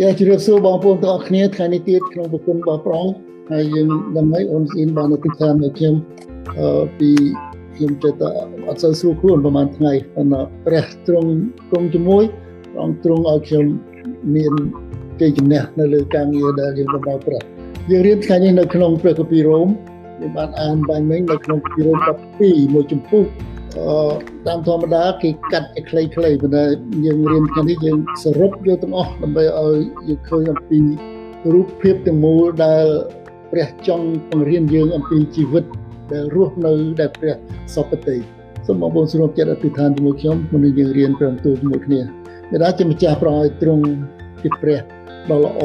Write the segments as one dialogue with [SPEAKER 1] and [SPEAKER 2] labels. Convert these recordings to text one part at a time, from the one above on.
[SPEAKER 1] យ៉ាជម្រាបសួរបងប្អូនទាំងអស់គ្នាថ្ងៃនេះទៀតក្នុងប្រគុណរបស់ព្រះអង្គហើយយើងដឹងហើយអូនស៊ីនបានទៅតាមនៅខ្ញុំអឺពីខ្ញុំចិត្តអត់សូវស្រួលខ្លួនប្រហែលថ្ងៃប៉ុន្តែព្រះទ្រង់គង់ជាមួយព្រះអង្គទ្រង់ឲ្យខ្ញុំមានជ័យជំនះនៅលើការងារដែលយើងបម្រើព្រះយើងរៀនថ្ងៃនេះនៅក្នុងព្រះគម្ពីររ៉ូមយើងបានអានបាញ់មិញនៅក្នុងគម្ពីររ៉ូម12មួយចំពោះអឺ តាមធម្មតាគេកាត់ឲ្យខ្លីៗប៉ុន្តែយើងរៀនថ្ងៃនេះយើងសរុបយកទាំងអស់ដើម្បីឲ្យយើងឃើញអំពីរូបភាពទាំងមូលដែលព្រះចង់បង្រៀនយើងអំពីជីវិតដែលរស់នៅដែលព្រះសពតិសូមបងប្អូនស្រុំចិត្តអធិដ្ឋានជាមួយខ្ញុំមុននឹងយើងរៀនព្រះបន្ទូលជាមួយគ្នាបិតាជាម្ចាស់ប្រឲ្យទ្រង់ជាព្រះដ៏ល្អ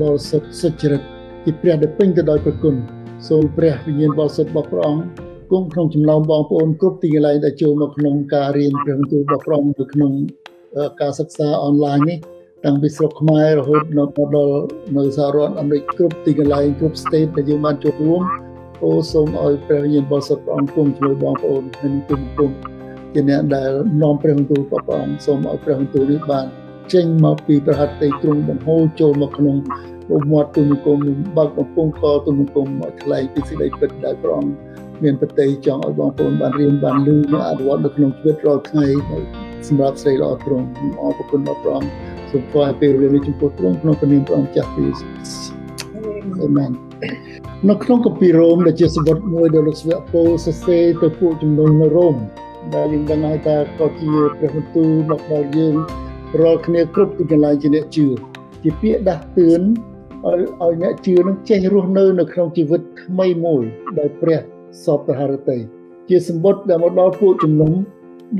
[SPEAKER 1] ដ៏សុទ្ធសុចរិតជាព្រះដែលពេញទៅដោយព្រះគុណសូមព្រះវិញ្ញាណបរិសុទ្ធរបស់ព្រះអង្គ គង់ក្នុងចំណោមបងប្អូនគ្រប់ទីកន្លែងដែលចូលមកក្នុងការរៀនព្រះបន្ទូលរបស់ព្រះអង្គនៅក្នុងការសិក្សាអនឡាញនេះតាំងពីស្រុកខ្មែររហូតដល់នៅសហរដ្ឋអាមេរិកគ្រប់ទីកន្លែងគ្រប់ state ដែលយើងបានចូលរួមអូសូមឲ្យព្រះវិញ្ញាណបរិសុទ្ធព្រះអង្គគង់ជាមួយបងប្អូនហើយនឹងគុំគុំជាអ្នកដែលនាំព្រះបន្ទូលព្រះអង្គសូមឲ្យព្រះបន្ទូលនេះបានចេញមកពីប្រហត្ថីទ្រង់បង្ហូរចូលមកក្នុងឧបមាត់ទុនគុំបើកបំពង់កទុនគុំឲ្យថ្លៃពីសេចក្តីពិតដែលព្រះអង្គ មានប្រតិចង់ឲ្យបងប្អូនបានរៀនបានលឺនិងអនុវត្តនៅក្នុងជីវិតរាល់ថ្ងៃសម្រាប់ស្រីល្អទ្រង់អរគុណដល់ព្រះអង្គសូមថ្វាយពេលវេលានេះចំពោះទ្រង់ក្នុងព្រះនាមព្រះអង្គចាស់ពីអាមែននៅក្នុងកពីរ៉ូមដែលជាសម្បត្តិមួយដែលលោកស្វាប៉ូលសរសេរទៅពួកជំនុំនៅរ៉ូមដែលយើងដឹងហើយថាក៏ជាព្រះបន្ទូលមកដល់យើងរាល់គ្នាគ្រប់ទីកន្លែងជាអ្នកជឿជាពាក្យដាស់តឿនឲ្យឲ្យអ្នកជឿនឹងចេះរស់នៅនៅក្នុងជីវិតថ្មីមួយដែលព្រះ សពហរតីជាសម្បត្តិដែលមកដល់ពួកជំនុំ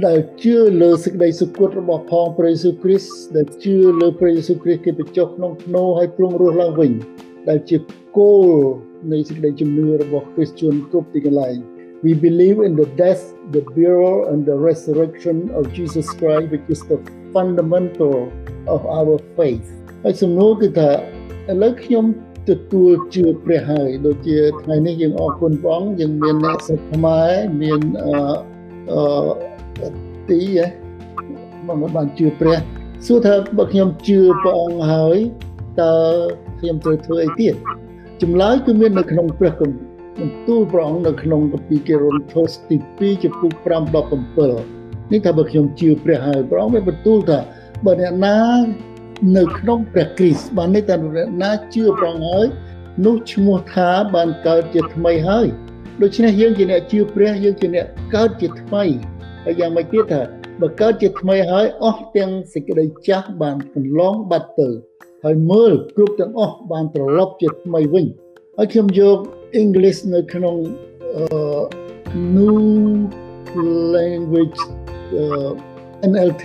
[SPEAKER 1] ដែលជឿលើសេចក្តីសុគតរបស់ផងព្រះយេស៊ូវគ្រីស្ទដែលជឿលើព្រះយេស៊ូវគ្រីស្ទគេបញ្ចុះក្នុងភ្នោឲ្យទ្រង់រស់ឡើងវិញដែលជាគោលនៃសេចក្តីជំនឿរបស់គ្រីស្ទានគ្រប់ទីកន្លែង We believe in the death, the burial and the resurrection of Jesus Christ which is the fundamental of our faith ហើយសំណួរគឺថាឥឡូវខ្ញុំ ទទួលជឿព្រះហើយដូចជាថ្ងៃនេះយើងអរគុណព្រះអង្គយើងមានអ្នកស្រុកខ្មែរមានអឺអឺទីមកបានជឿព្រះសួរថាបើខ្ញុំជឿព្រះអង្គហើយតើខ្ញុំត្រូវធ្វើអីទៀតចម្លើយគឺមាននៅក្នុងព្រះគម្ពីរបន្ទូលព្រះអង្គនៅក្នុងគម្ពីរកេរុនថូសទី2ចំពុក5 17នេះថាបើខ្ញុំជឿព្រះហើយព្រះអង្គមានបន្ទូលថាបើអ្នកណា នៅក្នុងព្រះគ្រីស្ទបាននេះតែអ្នកណាជឿព្រះអង្គហើយនោះឈ្មោះថាបានកើតជាថ្មីហើយដូច្នេះយើងជាអ្នកជឿព្រះយើងជាអ្នកកើតជាថ្មីហើយយ៉ាងម៉េចទៀតថាបើកើតជាថ្មីហើយអស់ទាំងសេចក្តីចាស់បានកន្លងបាត់ទៅហើយមើលគ្រប់ទាំងអស់បានត្រឡប់ជាថ្មីវិញហើយខ្ញុំយក English នៅក្នុង uh, New Language uh, NLT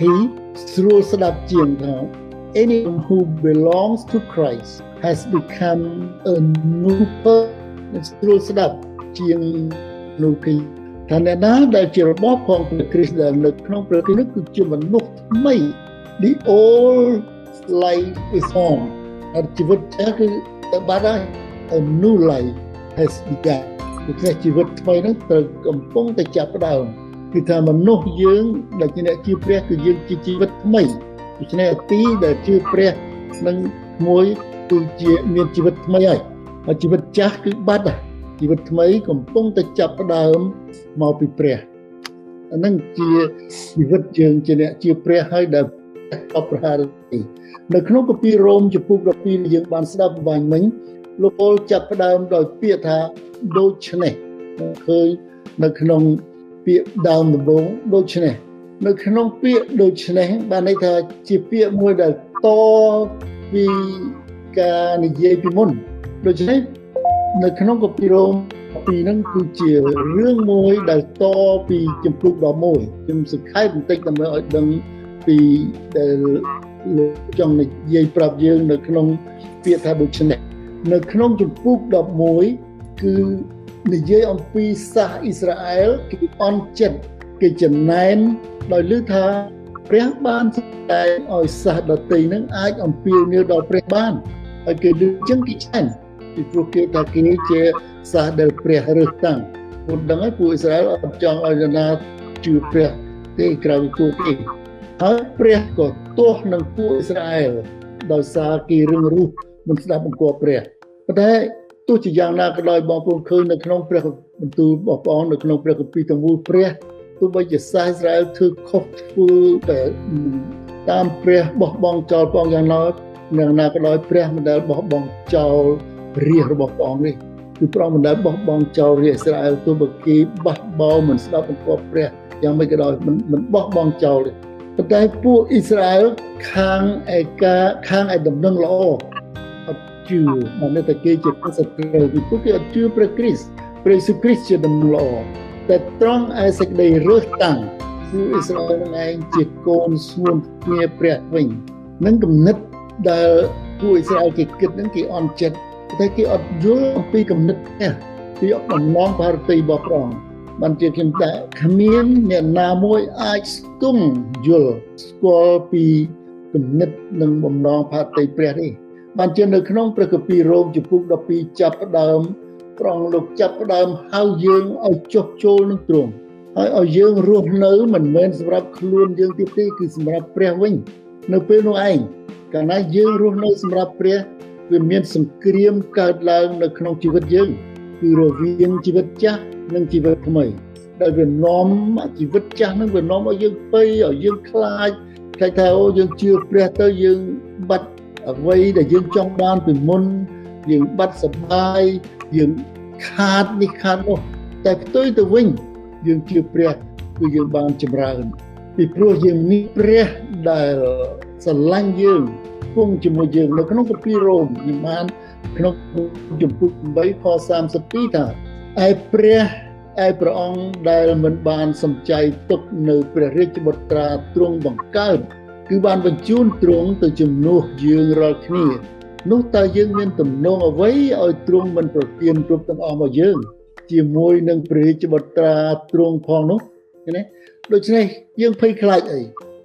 [SPEAKER 1] ស្រួលស្ដាប់ជាងថា anyone who belongs to Christ has become a new person ស្រួលស្ដាប់ជាងនោះគឺថាអ្នកណាដែលជារបស់ផងព្រះគ្រីស្ទដែលនៅក្នុងព្រះគ្រីស្ទគឺជាមនុស្សថ្មី the old life is on ហើយជីវិតចាស់គឺទៅបាត់ហើយ a new life has begun គឺជីវិតថ្មីហ្នឹងត្រូវកំពុងតែចាប់ផ្ដើមគឺថាមនុស្សយើងដែលជាអ្នកជឿព្រះគឺយើងជាជីវិតថ្មី ដូច្នេះទីដែលជឿព្រះនឹងមួយគឺជាមានជីវិតថ្មីហើយហើយជីវិតចាស់គឺបាត់ហើយជីវិតថ្មីកំពុងតែចាប់ផ្ដើមមកពីព្រះអានឹងជាជីវិតយើងជាអ្នកជឿព្រះហើយដែលអបប្រហារនៅក្នុងកាពីរ៉ូមចំពុក12យើងបានស្ដាប់បាញ់មិញលោកពលចាប់ផ្ដើមដោយពាក្យថាដូច្នេះឃើញនៅក្នុងពាក្យដើមដំបូងដូច្នេះ នៅក្នុងពាក្យដូច្នេះបានន័យថាជាពាក្យមួយដែលតពីការនិយាយពីមុនដូច្នេះនៅក្នុងកាពីរ៉ូមពីហ្នឹងគឺជារឿងមួយដែលតពីចម្ពោះ11ខ្ញុំសង្ខេបបន្តិចដើម្បីឲ្យដឹងពីដែលលោកចង់និយាយប្រាប់យើងនៅក្នុងពាក្យថាដូច្នេះនៅក្នុងចម្ពោះ11គឺនិយាយអំពីសាសអ៊ីស្រាអែលគេអន់ចិត្តគេចំណែន ដោយឮថាព្រះបានសម្ដែងឲ្យសាសដតីនឹងអាចអំពាវនាវដល់ព្រះបានហើយគេឮចឹងគេឆ្ងាញ់ពីព្រោះគេថាគេជាសាសដែលព្រះរើសតាំងពុទ្ធដឹងហើយពួកអ៊ីស្រាអែលអត់ចង់ឲ្យនរណាជឿព្រះទេក្រៅពីពួកគេហើយព្រះក៏ទាស់នឹងពួកអ៊ីស្រាអែលដោយសារគេរឹងរូសមិនស្ដាប់បង្គាប់ព្រះប៉ុន្តែទោះជាយ៉ាងណាក៏ដោយបងប្អូនឃើញនៅក្នុងព្រះបន្ទូលរបស់ព្រះអង្គនៅក្នុងព្រះគម្ពីរទាំងមូលព្រះ ទោះបីជាសាសអ៊ីស្រាអែលធ្វើខុសធ្វើតែតាមព្រះបោះបង់ចោលព្រះអង្គយ៉ាងណាយ៉ាងណាក៏ដោយព្រះមិនដែលបោះបង់ចោលរាជរបស់ព្រះអង្គនេះគឺព្រះមិនដែលបោះបង់ចោលរាជអ៊ីស្រាអែលទោះបីគេបះបោមិនស្ដាប់បង្គាប់ព្រះយ៉ាងមិនក៏ដោយមិនមិនបោះបង់ចោលទេប៉ុន្តែពួកអ៊ីស្រាអែលខាងឯកាខាងឯដំណឹងល្អអត់ជឿមកនៅតែគេជាពុទ្ធសាសនាពីពួកគេអត់ជឿព្រះគ្រីស្ទព្រះយេស៊ូវគ្រីស្ទជាដំណឹងល្អ តែត្រង់ឯសេចក្តីរើសតាំងពួកអ៊ីស្រាអែលនឹងឯងជាកូនស្ងួនគ្នាព្រះវិញនឹងគំនិតដែលពួកអ៊ីស្រាអែលគេគិតនឹងគេអន់ចិត្តតែគេអត់យល់អំពីគំនិតនេះពីបំណងបារទីរបស់ព្រះអង្គបានជាខ្ញុំតែគ្មានអ្នកណាមួយអាចស្ទង់យល់ស្គាល់ពីគំនិតនិងបំណងផាតីព្រះនេះបានជានៅក្នុងព្រះគម្ពីររ៉ូមជំពូក12ចាប់ផ្ដើម ត្រង់លោកចាប់ផ្ដើមហៅយើងឲ្យចុះចូលនឹងទ្រង់ហើយឲ្យយើងរស់នៅមិនមែនសម្រាប់ខ្លួនយើងទៀតទេគឺសម្រាប់ព្រះវិញ នៅពេលនោះឯងកាលណាយើងរស់នៅសម្រាប់ព្រះវាមានសង្គ្រាមកើតឡើងនៅក្នុងជីវិតយើងគឺរវាងជីវិតចាស់និងជីវិតថ្មីដែលវានាំជីវិតចាស់នឹងវានាំឲ្យយើងភ័យឲ្យយើងខ្លាចខ្លាចថាអូយើងជឿព្រះទៅយើងបាត់អ្វីដែលយើងចង់បានពីមុនយើងបាត់សបាយ យើងខាតនេះខាតនោះតែផ្ទុយទៅវិញយើងជឿព្រះគឺយើងបានចម្រើនពីព្រោះយើងមានព្រះដែលស្រឡាញ់យើងគង់ជាមួយយើងនៅក្នុងកាពីរ៉ូមខ្ញុំបានក្នុងជំពូក8ខ32ថាឯព្រះឯព្រះអង្គដែលមិនបានសំចៃទុកនៅព្រះរាជបុត្រាទ្រង់បង្កើតគឺបានបញ្ជូនទ្រង់ទៅជំនួសយើងរាល់គ្នា នោះតើយើងមានទំនងអ្វីឲ្យទ្រង់មិនប្រទានគ្រប់ទាំងអស់មកយើង ជាមួយនឹងព្រះរាជបុត្រាទ្រង់ផងនោះឃើញទេដូច្នេះយើងភ័យខ្លាចអី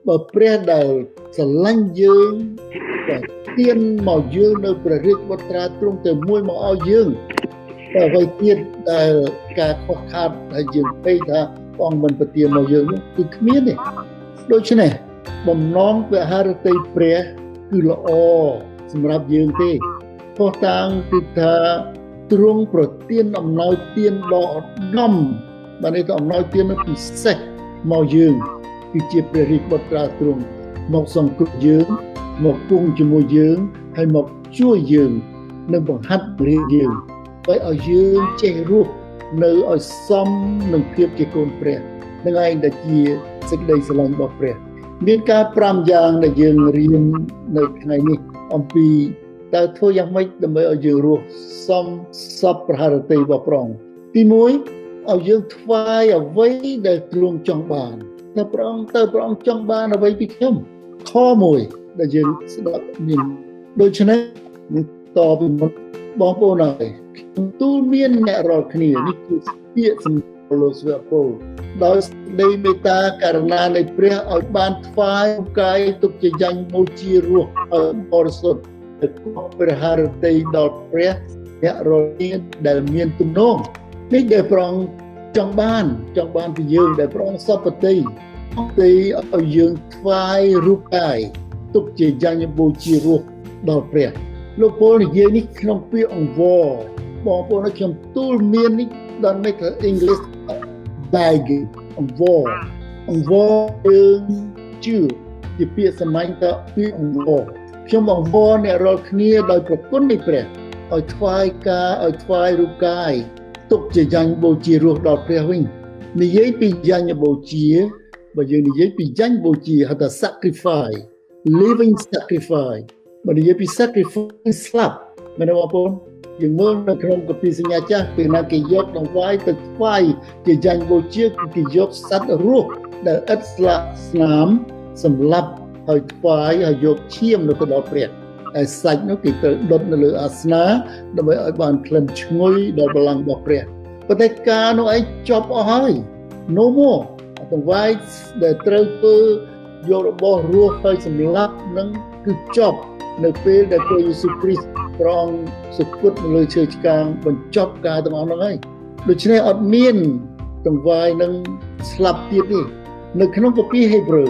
[SPEAKER 1] បើព្រះដែលស្រឡាញ់យើងក៏ទានមកយើងនៅព្រះរាជបុត្រាទ្រង់ទៅមួយមកឲ្យយើងតែអ្វីទៀតដែលការខុសខាតដែលយើងភ័យថាបងមិនប្រទានមកយើងនោះគឺគ្មានទេដូច្នេះបំណងវិហារតីព្រះគឺល្អ សម្រាប់យើងទេផុសតាងគឺថាទ្រង់ប្រទានអំណោយទានដ៏ឧត្តមបាននេះទៅអំណោយទានពិសេសមកយើងគឺជាព្រះរាជបុត្រាទ្រង់មកសង្គ្រោះយើង មកគង់ជាមួយយើងហើយមកជួយយើងនិងបង្ហាត់រៀនយើងឲ្យឲ្យយើងចេះរស់នៅឲ្យសមនឹងភាពជាកូនព្រះនឹងឯងដែលជាសេចក្តីស្រឡាញ់របស់ព្រះ មានការ5យ៉ាងដែលយើងរៀននៅថ្ងៃនេះ អំពីតើធ្វើយ៉ាងម៉េចដើម្បីឲ្យយើងរស់សមសពប្រហារតីរបស់ព្រះអង្គទី1ឲ្យយើងថ្វាយអ្វីដែលទ្រង់ចង់បានតើព្រះអង្គតើព្រះអង្គចង់បានអ្វីពីខ្ញុំខ1ដែលយើងស្ដាប់មានដូច្នេះតពីមុនបងប្អូនហើយទូលមានអ្នករាល់គ្នានេះគឺពាក្យសម្លោកស្វៈពល ដោយសេចក្តីមេត្តាករណានៃព្រះឲ្យបានថ្វាយកាយទុកជាយ៉ាញ់បូជារស់ឲ្យបរិសុទ្ធទៅគប់ព្រះハរតីដល់ព្រះអ្នករលៀនដែលមានទំនងនេះដែលប្រងចង់បានចង់បានពីយើងដែលប្រងសពតិទីឲ្យយើងថ្វាយរូបកាយទុកជាយ៉ាញ់បូជារស់ដល់ព្រះលោកពលនិយាយនេះក្នុងពាក្យអង្វរបងប្អូនខ្ញុំទូលមាននេះ don't make the English bag អង្វរអង្វរយើងជឿជាពាក្យសម្ាញ់ទៅពាក្យអង្វរខ្ញុំអង្វរអ្នករាល់គ្នាដោយប្រគុណនៃព្រះឲ្យថ្វាយការឲ្យថ្វាយរូបកាយទុកជាយ៉ាញ់បូជារស់ដល់ព្រះវិញនិយាយពីយ៉ាញ់បូជាបើយើងនិយាយពីយ៉ាញ់បូជាហៅថា sacrifice living sacrifice បើនិយាយពី sacrifice ស្លាប់មែនទេបងប្អូន យើងមើលនៅក្នុងកពីសញ្ញាចាស់ពេលណាគេយកដង្វាយទៅថ្វាយជាយ៉ាញ់បូជាគឺគេយកសត្វរស់ដែលឥតស្លាកស្នាមសម្រាប់ហើយថ្វាយហើយយកឈាមនៅទៅដល់ព្រះហើយសាច់នោះគេត្រូវដុតនៅលើអាសនាដើម្បីឲ្យបានក្លិនឈ្ងុយដល់បលាំងរបស់ព្រះប៉ុន្តែការនោះឯងចប់អស់ហើយ no more ដង្វាយដែលត្រូវធ្វើយករបស់រស់ហើយសម្លាប់នឹងគឺចប់នៅពេលដែលព្រះយេស៊ូវគ្រីស្ទ ព្រះអង្គសុគតនៅលើឈើឆ្កាងបញ្ចប់ការទាំងអស់នោះហើយដូច្នេះអត់មានតង្វាយនឹងស្លាប់ទៀតទេនៅក្នុងកាពីហេព្រើរ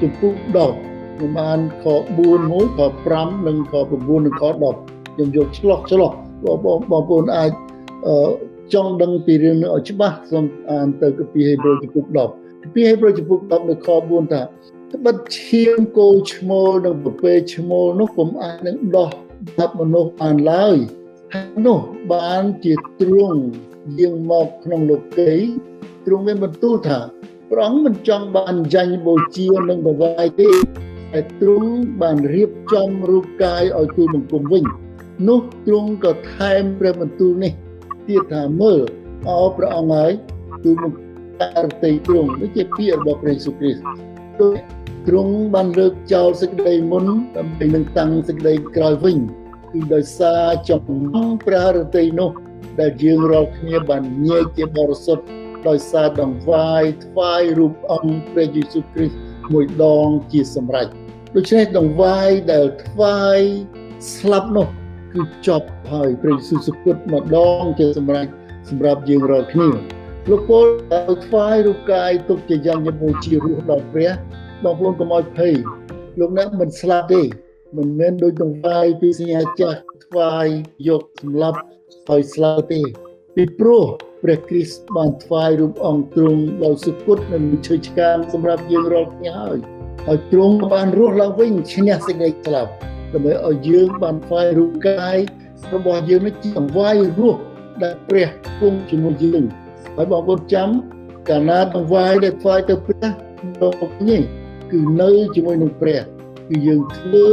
[SPEAKER 1] ជំពូក10ខ្ញុំបានខ4មួយខ5និងខ9និងខ10ខ្ញុំយកឆ្លោះឆ្លោះបងប្អូនអាចចង់ដឹងពីរឿងនេះឲ្យច្បាស់សូមអានទៅកាពីហេព្រើរជំពូក10កាពីហេព្រើរជំពូក10នៅខ4ថាត្បិតឈាមគោឈ្មោលនិងប្រពេឈ្មោលនោះពុំអាចនឹងដោះ បាត់មនុស្សបានឡើយហើយនោះបានជាទ្រង់យាងមកក្នុងលោកីទ្រង់មានបន្ទូលថាព្រះអង្គមិនចង់បានចាញ់បូជានិងបវាយទេតែទ្រង់បានរៀបចំរូបកាយឲ្យទូលបង្គំវិញនោះទ្រង់ក៏ថែមព្រះបន្ទូលនេះទៀតថាមើលអោព្រះអង្គហើយទូលបង្គំរតីទ្រង់នេះជាពាក្យរបស់ព្រះយេស៊ូវគ្រីស្ទដូច ទ្រង់បានលើកចោលសេចក្តីមុនដើម្បីនឹងតាំងសេចក្តីក្រោយវិញគឺដោយសារចំណងព្រះរតីនោះ ដែលយើងរាល់គ្នាបានញែកជាបរិសុទ្ធដោយសារដង្វាយថ្វាយរូបអង្គព្រះយេស៊ូវគ្រីស្ទមួយដងជាសម្រេចដូច្នេះដង្វាយដែលថ្វាយស្លាប់នោះគឺចប់ហើយព្រះយេស៊ូវសុគតម្ដងជាសម្រេចសម្រាប់យើងរាល់គ្នាលោកពលឲ្យថ្វាយរូបកាយទុកជាយ៉ាងយមោជារស់ដល់ព្រះ បងប្អូនកុំឲ្យភ័យលោកអ្នកមិនស្លាប់ទេមិនមែនដូចដង្វាយពីសញ្ញាចាស់ថ្វាយយកសម្លាប់ឲ្យស្លាប់ទេពីព្រោះព្រះគ្រីស្ទបានថ្វាយរូបអង្គទ្រង់ដោយសុគតនិងឈើឆ្កាងសម្រាប់យើងរាល់គ្នាហើយហើយទ្រង់បានរស់ឡើងវិញឈ្នះសេចក្តីស្លាប់ដើម្បីឲ្យយើងបានថ្វាយរូបកាយរបស់យើងនេះជាអង្វាយរស់ដែលព្រះគង់ជាមួយយើងហើយបងប្អូនចាំកាលណាអង្វាយដែលថ្វាយទៅព្រះលោកនេះ គឺនៅជាមួយនឹងព្រះគឺយើងធ្វើ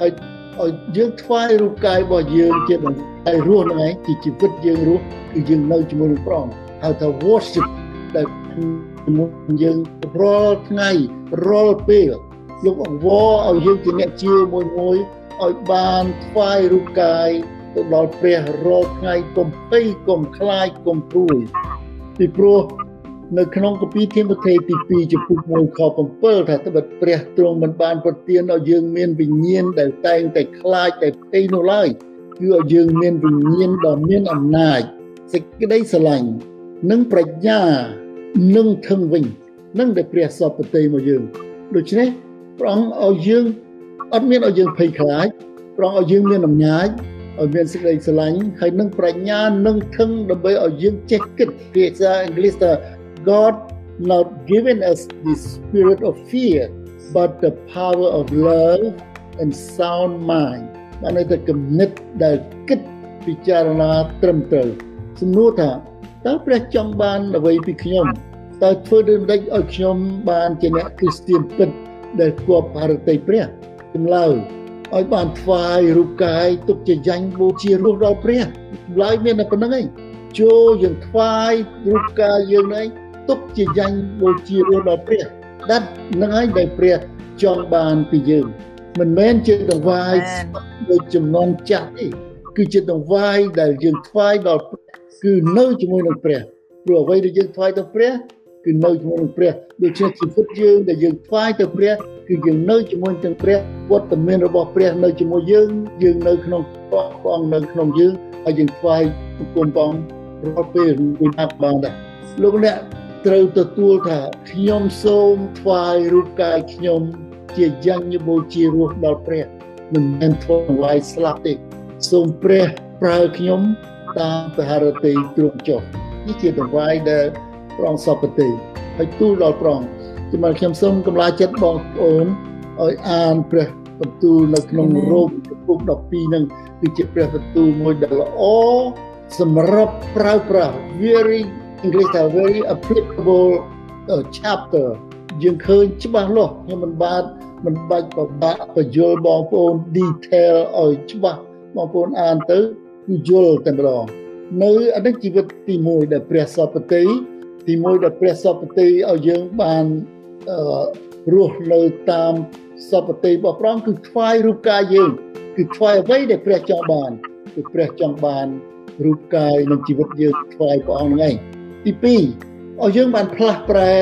[SPEAKER 1] ឲ្យឲ្យយើងថ្វាយរូបកាយរបស់យើងជាបង្ហើយរស់ហ្នឹងឯងជាជីវិតយើងរស់គឺយើងនៅជាមួយនឹងព្រះអង្គហៅថា worship ដែលយើងរាល់ថ្ងៃរាល់ពេលលោកអង្វរឲ្យយើងជាអ្នកជាមួយមួយឲ្យបានថ្វាយរូបកាយទៅដល់ព្រះរាល់ថ្ងៃកុំភ័យកុំខ្លាចកុំព្រួយពីព្រោះ នៅក្នុងគម្ពីរធីម៉ូថេទី2ចំពុក1ខ7ថាត្បិតព្រះទ្រង់មិនបានប្រទានឲ្យយើងមានវិញ្ញាណដែលតែងតែខ្លាចតែភ័យនោះឡើយគឺឲ្យយើងមានវិញ្ញាណដ៏មានអំណាចសេចក្តីស្រឡាញ់និងប្រាជ្ញានឹងធឹងវិញនឹងដែលព្រះសពតិមកយើងដូច្នេះព្រះអង្គឲ្យយើងអត់មានឲ្យយើងភ័យខ្លាចព្រះអង្គឲ្យយើងមានអំណាចឲ្យមានសេចក្តីស្រឡាញ់ហើយនឹងប្រាជ្ញានឹងធឹងដើម្បីឲ្យយើងចេះគិតភាសាអង់គ្លេសថា God not given us the spirit of fear but the power of love and sound mind បានន័យថាគំនិតដែលគិតពិចារណាត្រឹមត្រូវសំណួរថាតើព្រះចង់បានអ្វីពីខ្ញុំតើធ្វើដូចម្ដេចឲ្យខ្ញុំបានជាអ្នកគ្រីស្ទានពិតដែលគប់អរតីព្រះចម្លើយឲ្យបានថ្វាយរូបកាយទុកជាយ៉ាញ់បូជារស់ដល់ព្រះចម្លើយមានតែប៉ុណ្្នឹងឯងចូលយើងថ្វាយរូបកាយយើងនេះ ទុកជាយ៉ាញ់បូជារស់ដល់ព្រះដាត់នឹងហើយដែលព្រះចង់បានពីយើងមិនមែនជាដង្វាយដូចចំនួនចាស់ទេគឺជាដង្វាយដែលយើងថ្វាយដល់គឺនៅជាមួយនឹងព្រះព្រោះអ្វីដែលយើងថ្វាយទៅព្រះគឺនៅជាមួយនឹងព្រះដូច្នេះជីវិតយើងដែលយើងថ្វាយទៅព្រះគឺយើងនៅជាមួយទាំងព្រះវត្តមានរបស់ព្រះនៅជាមួយយើងយើងនៅក្នុងព្រះអង្គនៅក្នុងយើងហើយយើងថ្វាយគុំបងរាល់ពេលពីណាបានដែរលោកអ្នក ត្រូវទទួលថាខ្ញុំសូមថ្វាយរូបកាយខ្ញុំ ជាយ៉ាងញបូជារស់ដល់ព្រះមិនមែនធ្វើអ្វីស្លាប់ទេសូមព្រះប្រើខ្ញុំតាមពហរតីទ្រង់ចុះនេះជាតង្វាយដែលព្រះអង្គសពតិហើយទូលដល់ព្រះអង្គជំរាបខ្ញុំសូមកម្លាចិត្តបងប្អូនឲ្យអានព្រះបន្ទូលនៅក្នុងរ៉ូមពុក12នឹងគឺជាព្រះបន្ទូលមួយដែលល្អសម្រាប់ប្រើប្រាស់ very English are very applicable uh, chapter យើងឃើញច្បាស់លាស់ខ្ញុំមិនបាទមិនបាច់បបាក់បញ្យល់បងប្អូន detail ឲ្យច្បាស់បងប្អូនអានទៅគឺយល់តែម្ដងនៅអានេះជីវិតទី1ដែលព្រះសពតិទី1ដែលព្រះសពតិឲ្យយើងបានអឺរស់នៅតាមសពតិរបស់ព្រះគឺថ្វាយរូបកាយយើងគឺថ្វាយអ្វីដែលព្រះចង់បានគឺព្រះចង់បានរូបកាយនិងជីវិតយើងថ្វាយព្រះអង្គហ្នឹងឯង ទី2ឲ្យយើងបានផ្លាស់ប្រែ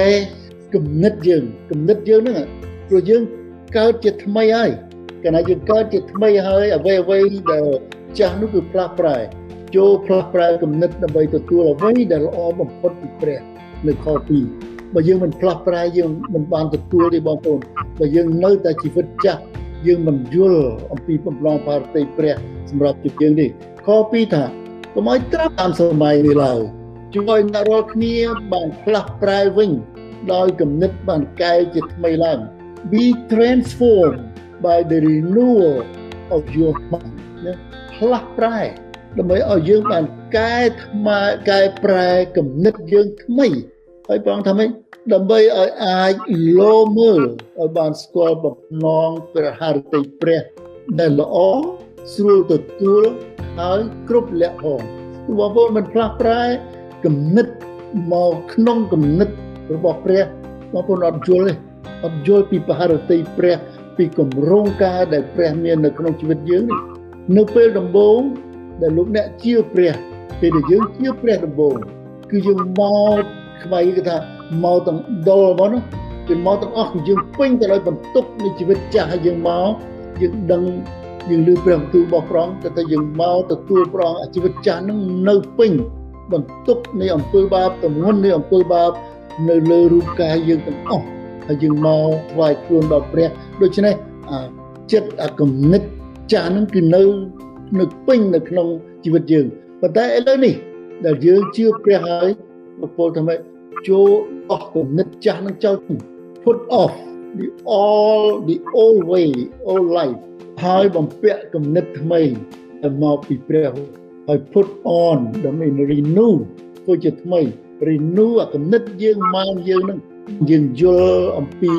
[SPEAKER 1] គំនិតយើងគំនិតយើងហ្នឹងព្រោះយើងកើតជាថ្មីហើយកាលណាយើងកើតជាថ្មីហើយអ្វីអ្វីដែលចាស់នោះគឺផ្លាស់ប្រែចូលផ្លាស់ប្រែគំនិតដើម្បីទទួលអ្វីដែលល្អបំផុតពីព្រះនៅខ2បើយើងមិនផ្លាស់ប្រែយើងមិនបានទទួលទេបងប្អូនបើយើងនៅតែជីវិតចាស់យើងមិនយល់អំពីបំឡងបារតីព្រះសម្រាប់ជយើងនេះខ2ថាកុំឲ្យត្រាប់តាមសម័យនេះឡើយ ជួយឲ្យអ្នករាល់គ្នាបានផ្លាស់ប្រែវិញដោយគំនិតបានកែជាថ្មីឡើង be transformed by the renewal of your mind ណាផ្លាស់ប្រែដើម្បីឲ្យយើងបានកែថ្មើកែប្រែគំនិតយើងថ្មីហើយព្រះអង្គថាម៉េចដើម្បីឲ្យអាចលោមើលឲ្យបានស្គាល់បំណងព្រះハរតីព្រះដែលល្អស្រួលទទួលហើយគ្រប់លក្ខផងបងប្អូនមិនផ្លាស់ប្រែ គំនិតមកក្នុងគំនិតរបស់ព្រះបងប្អូនអត់យល់ទេអត់យល់ពីបហារតីព្រះពីគម្រោងការដែលព្រះមាននៅក្នុងជីវិតយើងនេះនៅពេលដំបូងដែលលោកអ្នកជឿព្រះពេលដែលយើងជឿព្រះដំបូងគឺយើងមកខ្វៃគេថាមកទាំងដុលមកនោះគឺមកទាំងអស់គឺយើងពេញទៅដោយបន្ទុកនៃជីវិតចាស់ហើយយើងមកយើងដឹងយើងលឺព្រះបន្ទូលរបស់ព្រះអង្គតែយើងមកទទួលព្រះអង្គជីវិតចាស់នឹងនៅពេញ បន្ទុកនៃអំពើបាបទម្ងន់នៃអំពើបាបនៅលើរូបកាយយើងទាំងអស់ហើយយើងមកថ្វាយខ្លួនដល់ព្រះដូច្នេះចិត្តអាគំនិតចាស់នឹងគឺនៅនៅពេញនៅក្នុងជីវិតយើងប៉ុន្តែឥឡូវនេះដែលយើងជឿព្រះហើយបពលថាម៉េចចូលអស់គំនិតចាស់នឹងចោល put off the all the old way old life ហើយបំពាក់គំនិតថ្មីដែលមកពីព្រះ ហើយ put on ដើម្បី renew ធ្វើជាថ្មី renew អាគំនិតយើងមកយើងនឹងយើងយល់អំពី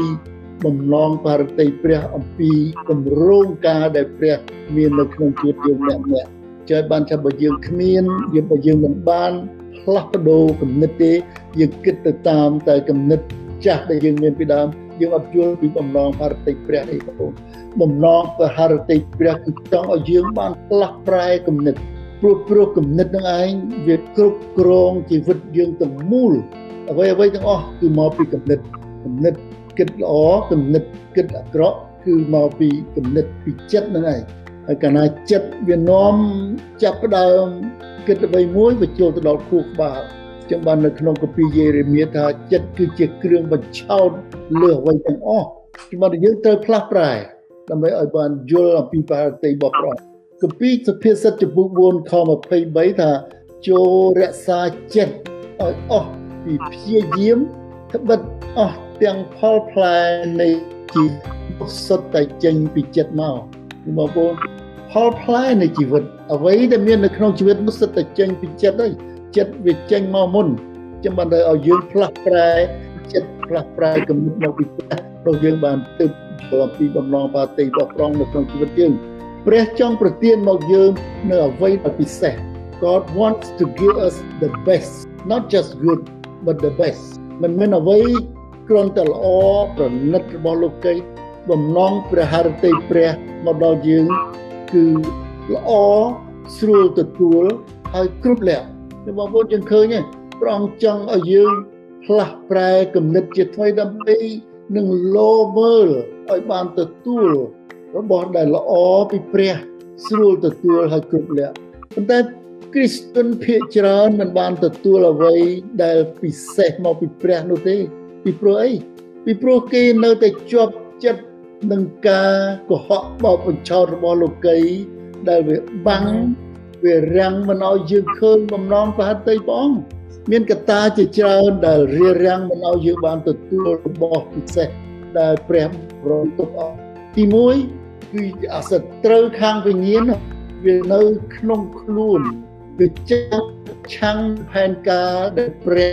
[SPEAKER 1] បំណងបារតីព្រះអំពីគម្រោងការដែលព្រះមាននៅក្នុងជីវិតយើងអ្នកអ្នកចើបានថាបើយើងគ្មានយើងបើយើងមិនបានផ្លាស់ប្ដូរគំនិតទេយើងគិតទៅតាមតែគំនិតចាស់ដែលយើងមានពីដើមយើងអត់យល់ពីបំណងបារតីព្រះនេះបងប្អូនបំណងបារតីព្រះគឺចង់ឲ្យយើងបានផ្លាស់ប្រែគំនិត ព្រោះព្រោះគំនិតនឹងឯងវាគ្រប់គ្រងជីវិតយើងទាំងមូលអ្វីអ្វីទាំងអស់គឺមកពីគំនិតគំនិតគិតល្អគំនិតគិតអាក្រក់គឺមកពីគំនិតពីចិត្តហ្នឹងឯងហើយកាលណាចិត្តវានាំចាប់ផ្ដើមគិតអ្វីមួយវាចូលទៅដល់ខួរក្បាលចឹងបាននៅក្នុងកាពីយេរេមៀថាចិត្តគឺជាគ្រឿងបញ្ឆោតលើអ្វីទាំងអស់ជំនឿយើងត្រូវផ្លាស់ប្រែដើម្បីឲ្យបានយល់អំពីបារតីរបស់ព្រះ កាពីសុភាសិតចំពោះ4ខ23ថាចូលរក្សាចិត្តឲ្យអស់ពីព្យាយាមត្បិតអស់ទាំងផលផ្លែនៃជីវិតសុទ្ធតែចេញពីចិត្តមកបងប្អូនផលផ្លែនៃជីវិតអ្វីដែលមាននៅក្នុងជីវិតនោះសុទ្ធតែចេញពីចិត្តហើយចិត្តវាចេញមកមុនចាំបានឲ្យយើងផ្លាស់ប្រែចិត្តផ្លាស់ប្រែគំនិតមកពីព្រះព្រោះយើងបានទើបយល់អំពីបំណងបាតីរបស់ព្រះនៅក្នុងជីវិតយើង ព្រះចង់ប្រទានមកយើងនៅអ្វីដែលពិសេស God wants to give us the best not just good but the best មិនមែនអ្វីគ្រាន់តែល្អប្រណិតរបស់លោកីបំណងព្រះハរតីព្រះមកដល់យើងគឺល្អស្រួលទទួលហើយគ្រប់លក្ខបងប្អូនយើងឃើញទេព្រះអង្គចង់ឲ្យយើងផ្លាស់ប្រែគំនិតជាថ្មីដើម្បីនឹងលោមើលឲ្យបានទទួល របស់ដែលល្អពីព្រះស្រួលទទួលហើយគ្រប់លក្ខប៉ុន្តែគ្រីស្ទិនភាគច្រើនមិនបានទទួលអ្វីដែលពិសេសមកពីព្រះនោះទេពីព្រោះអីពីព្រោះគេនៅតែជាប់ចិត្តនឹងការកុហកបោកបញ្ឆោតរបស់លោកីដែលវាបាំងវារាំងមិនឲ្យយើងឃើញបំណងប្រហិតតីព្រះអង្គមានកត្តាជាច្រើនដែលរារាំងមិនឲ្យយើងបានទទួលរបស់ពិសេសដែលព្រះរំទុកអស់ទី1 គឺអាសត្រូវខាងវិញ្ញាណវានៅក្នុងខ្លួនវាចាំឆាំងផែនការដែលព្រះ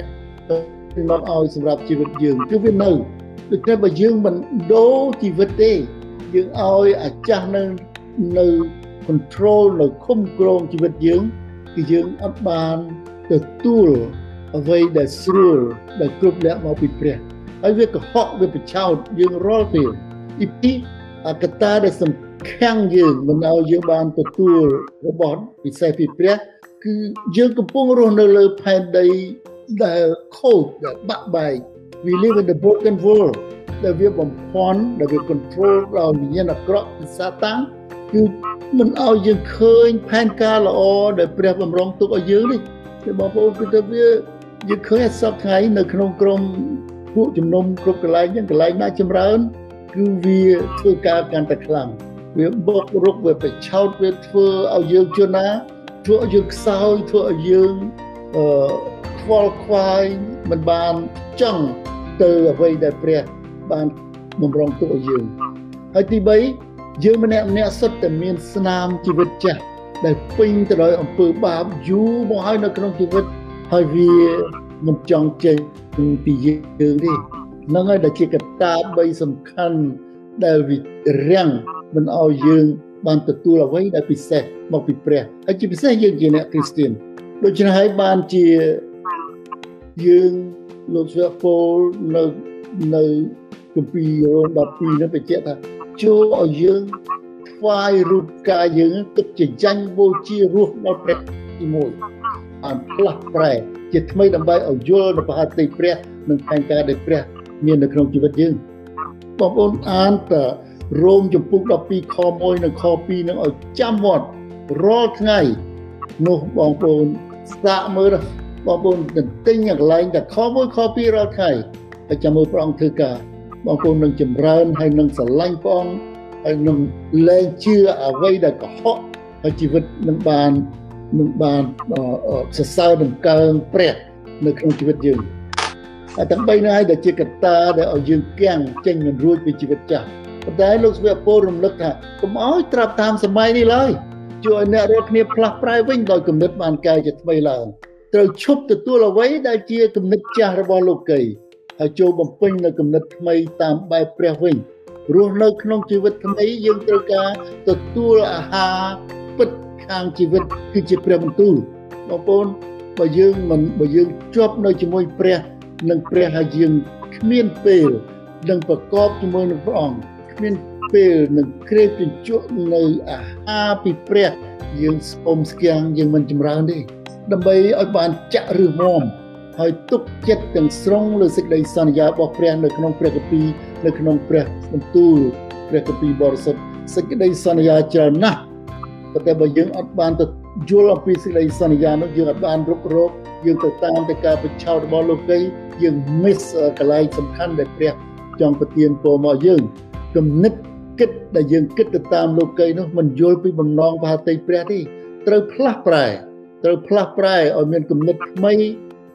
[SPEAKER 1] មកឲ្យសម្រាប់ជីវិតយើងគឺវានៅដូច្នេះបើយើងមិនដូរជីវិតទេយើងឲ្យអាចាស់នៅនៅ control នៅគុំគ្រងជីវិតយើងគឺយើងអត់បានទទួលអ្វីដែលស្រួលដែលគ្រប់លក្ខមកពីព្រះហើយវាកុហកវាប្រឆោតយើងរាល់ពេលទីពីរអ កតាដែលសំខាន់យើងមិនឲ្យយើងបានទទួលរបស់ពិសេសពីព្រះគឺយើងកំពុងរស់នៅលើផែនដីដែលខូចដែលបាក់បែក we live in the broken world ដែលវាបំភាន់ដែលវា control ដោយវិញ្ញាណអាក្រក់ពីសាតាំងគឺមិនឲ្យយើងឃើញផែនការល្អដែលព្រះបំរុងទុកឲ្យយើងនេះគឺបងប្អូនគឺទៅវាយើងឃើញសពថ្ងៃនៅក្នុងក្រុមពួកជំនុំគ្រប់កន្លែងហ្នឹងកន្លែងណាចម្រើន គឺវាធ្វើការកាន់តែខ្លាំងវាបុករុកវាប្រឆោតវាធ្វើឲ្យយើងជន់ណាធ្វើឲ្យយើងខ្សោយធ្វើឲ្យយើងអឺខ្វល់ខ្វាយមិនបានចង់ទៅអ្វីដែលព្រះបានបំរុងទុកឲ្យយើងហើយទី3យើងម្នាក់ម្នាក់សុទ្ធតែមានស្នាមជីវិតចាស់ដែលពេញទៅដោយអំពើបាបយូរមកហើយនៅក្នុងជីវិតហើយវាមិនចង់ចេញពីយើងទេហ្នឹងហើយដែលជាកត្តា3សំខាន់ដែលវារាំងមិនឲ្យយើងបានទទួលអ្វីដែលពិសេសមកពីព្រះហើយជាពិសេសយើងជាអ្នកគ្រីស្ទានដូច្នេះហើយបានជាយើងលោកស្វាពលនៅនៅគម្ពីររ៉ូម12នេះបញ្ជាក់ថាចូលឲ្យយើងថ្វាយរូបកាយយើងទុកជាចាញ់បូជារស់ដល់ព្រះទី1បានផ្លាស់ប្រែជាថ្មីដើម្បីឲ្យយល់នៅប្រហតិព្រះនិងផែនការដែលព្រះ មាននៅក្នុងជីវិតយើងបងប្អូនអានតរ៉ូមចំពុក12ខ1និងខ2នឹងឲ្យចាំមាត់រាល់ថ្ងៃនោះបងប្អូនសាកមើលបងប្អូនទន្ទិញកន្លែងតែខ1ខ2រាល់ថ្ងៃហើយចាំមើលព្រះអង្គធ្វើការបងប្អូននឹងចម្រើនហើយនឹងស្រឡាញ់ព្រះអង្គហើយនឹងលែងជឿអ្វីដែលកុហកហើយជីវិតនឹងបាននឹងបានសរសើរនឹងកើងព្រះនៅក្នុងជីវិតយើងហើយ ទាំងបីនេះហើយដែលជាកត្តាដែលឲ្យយើងគាំងចេញមិនរួចពីជីវិតចាស់ប៉ុន្តែលោកស្វាពលរំលឹកថាកុំឲ្យត្រាប់តាមសម័យនេះឡើយជួយឲ្យអ្នករាល់គ្នាផ្លាស់ប្រែវិញដោយគំនិតបានកែជាថ្មីឡើងត្រូវឈប់ទទួលអ្វីដែលជាគំនិតចាស់របស់លោកីហើយចូលបំពេញនៅគំនិតថ្មីតាមបែបព្រះវិញរស់នៅក្នុងជីវិតថ្មីយើងត្រូវការទទួលអាហារពិតខាងជីវិតគឺជាព្រះបន្ទូលបងប្អូនបើយើងមិនបើយើងជាប់នៅជាមួយព្រះ និងព្រះហើយយើងគ្មានពេលនឹងប្រកបជាមួយនឹងព្រះអង្គគ្មានពេលនឹងក្រេបជញ្ជក់នៅអាហារពីព្រះយើងស្គមស្គាំងយើងមិនចម្រើនទេដើម្បីឲ្យបានចាក់ឬមមហើយទុកចិត្តទាំងស្រុងលើសេចក្តីសន្យារបស់ព្រះនៅក្នុងព្រះគម្ពីរនៅក្នុងព្រះបន្ទូលព្រះគម្ពីរបរិសុទ្ធសេចក្តីសន្យាច្រើនណាស់ប៉ុន្តែបើយើងអត់បានទៅយល់អំពីសេចក្តីសន្យានោះយើងអត់បានរុករក យើងទៅតាមទៅការបញ្ឆោតរបស់លោកីយើង miss កន្លែងសំខាន់ដែលព្រះចង់ប្រទានពរមកយើងគំនិតគិតដែលយើងគិតទៅតាមលោកីនោះមិនយល់ពីបំណងបាតិព្រះទេត្រូវផ្លាស់ប្រែត្រូវផ្លាស់ប្រែឲ្យមានគំនិតថ្មី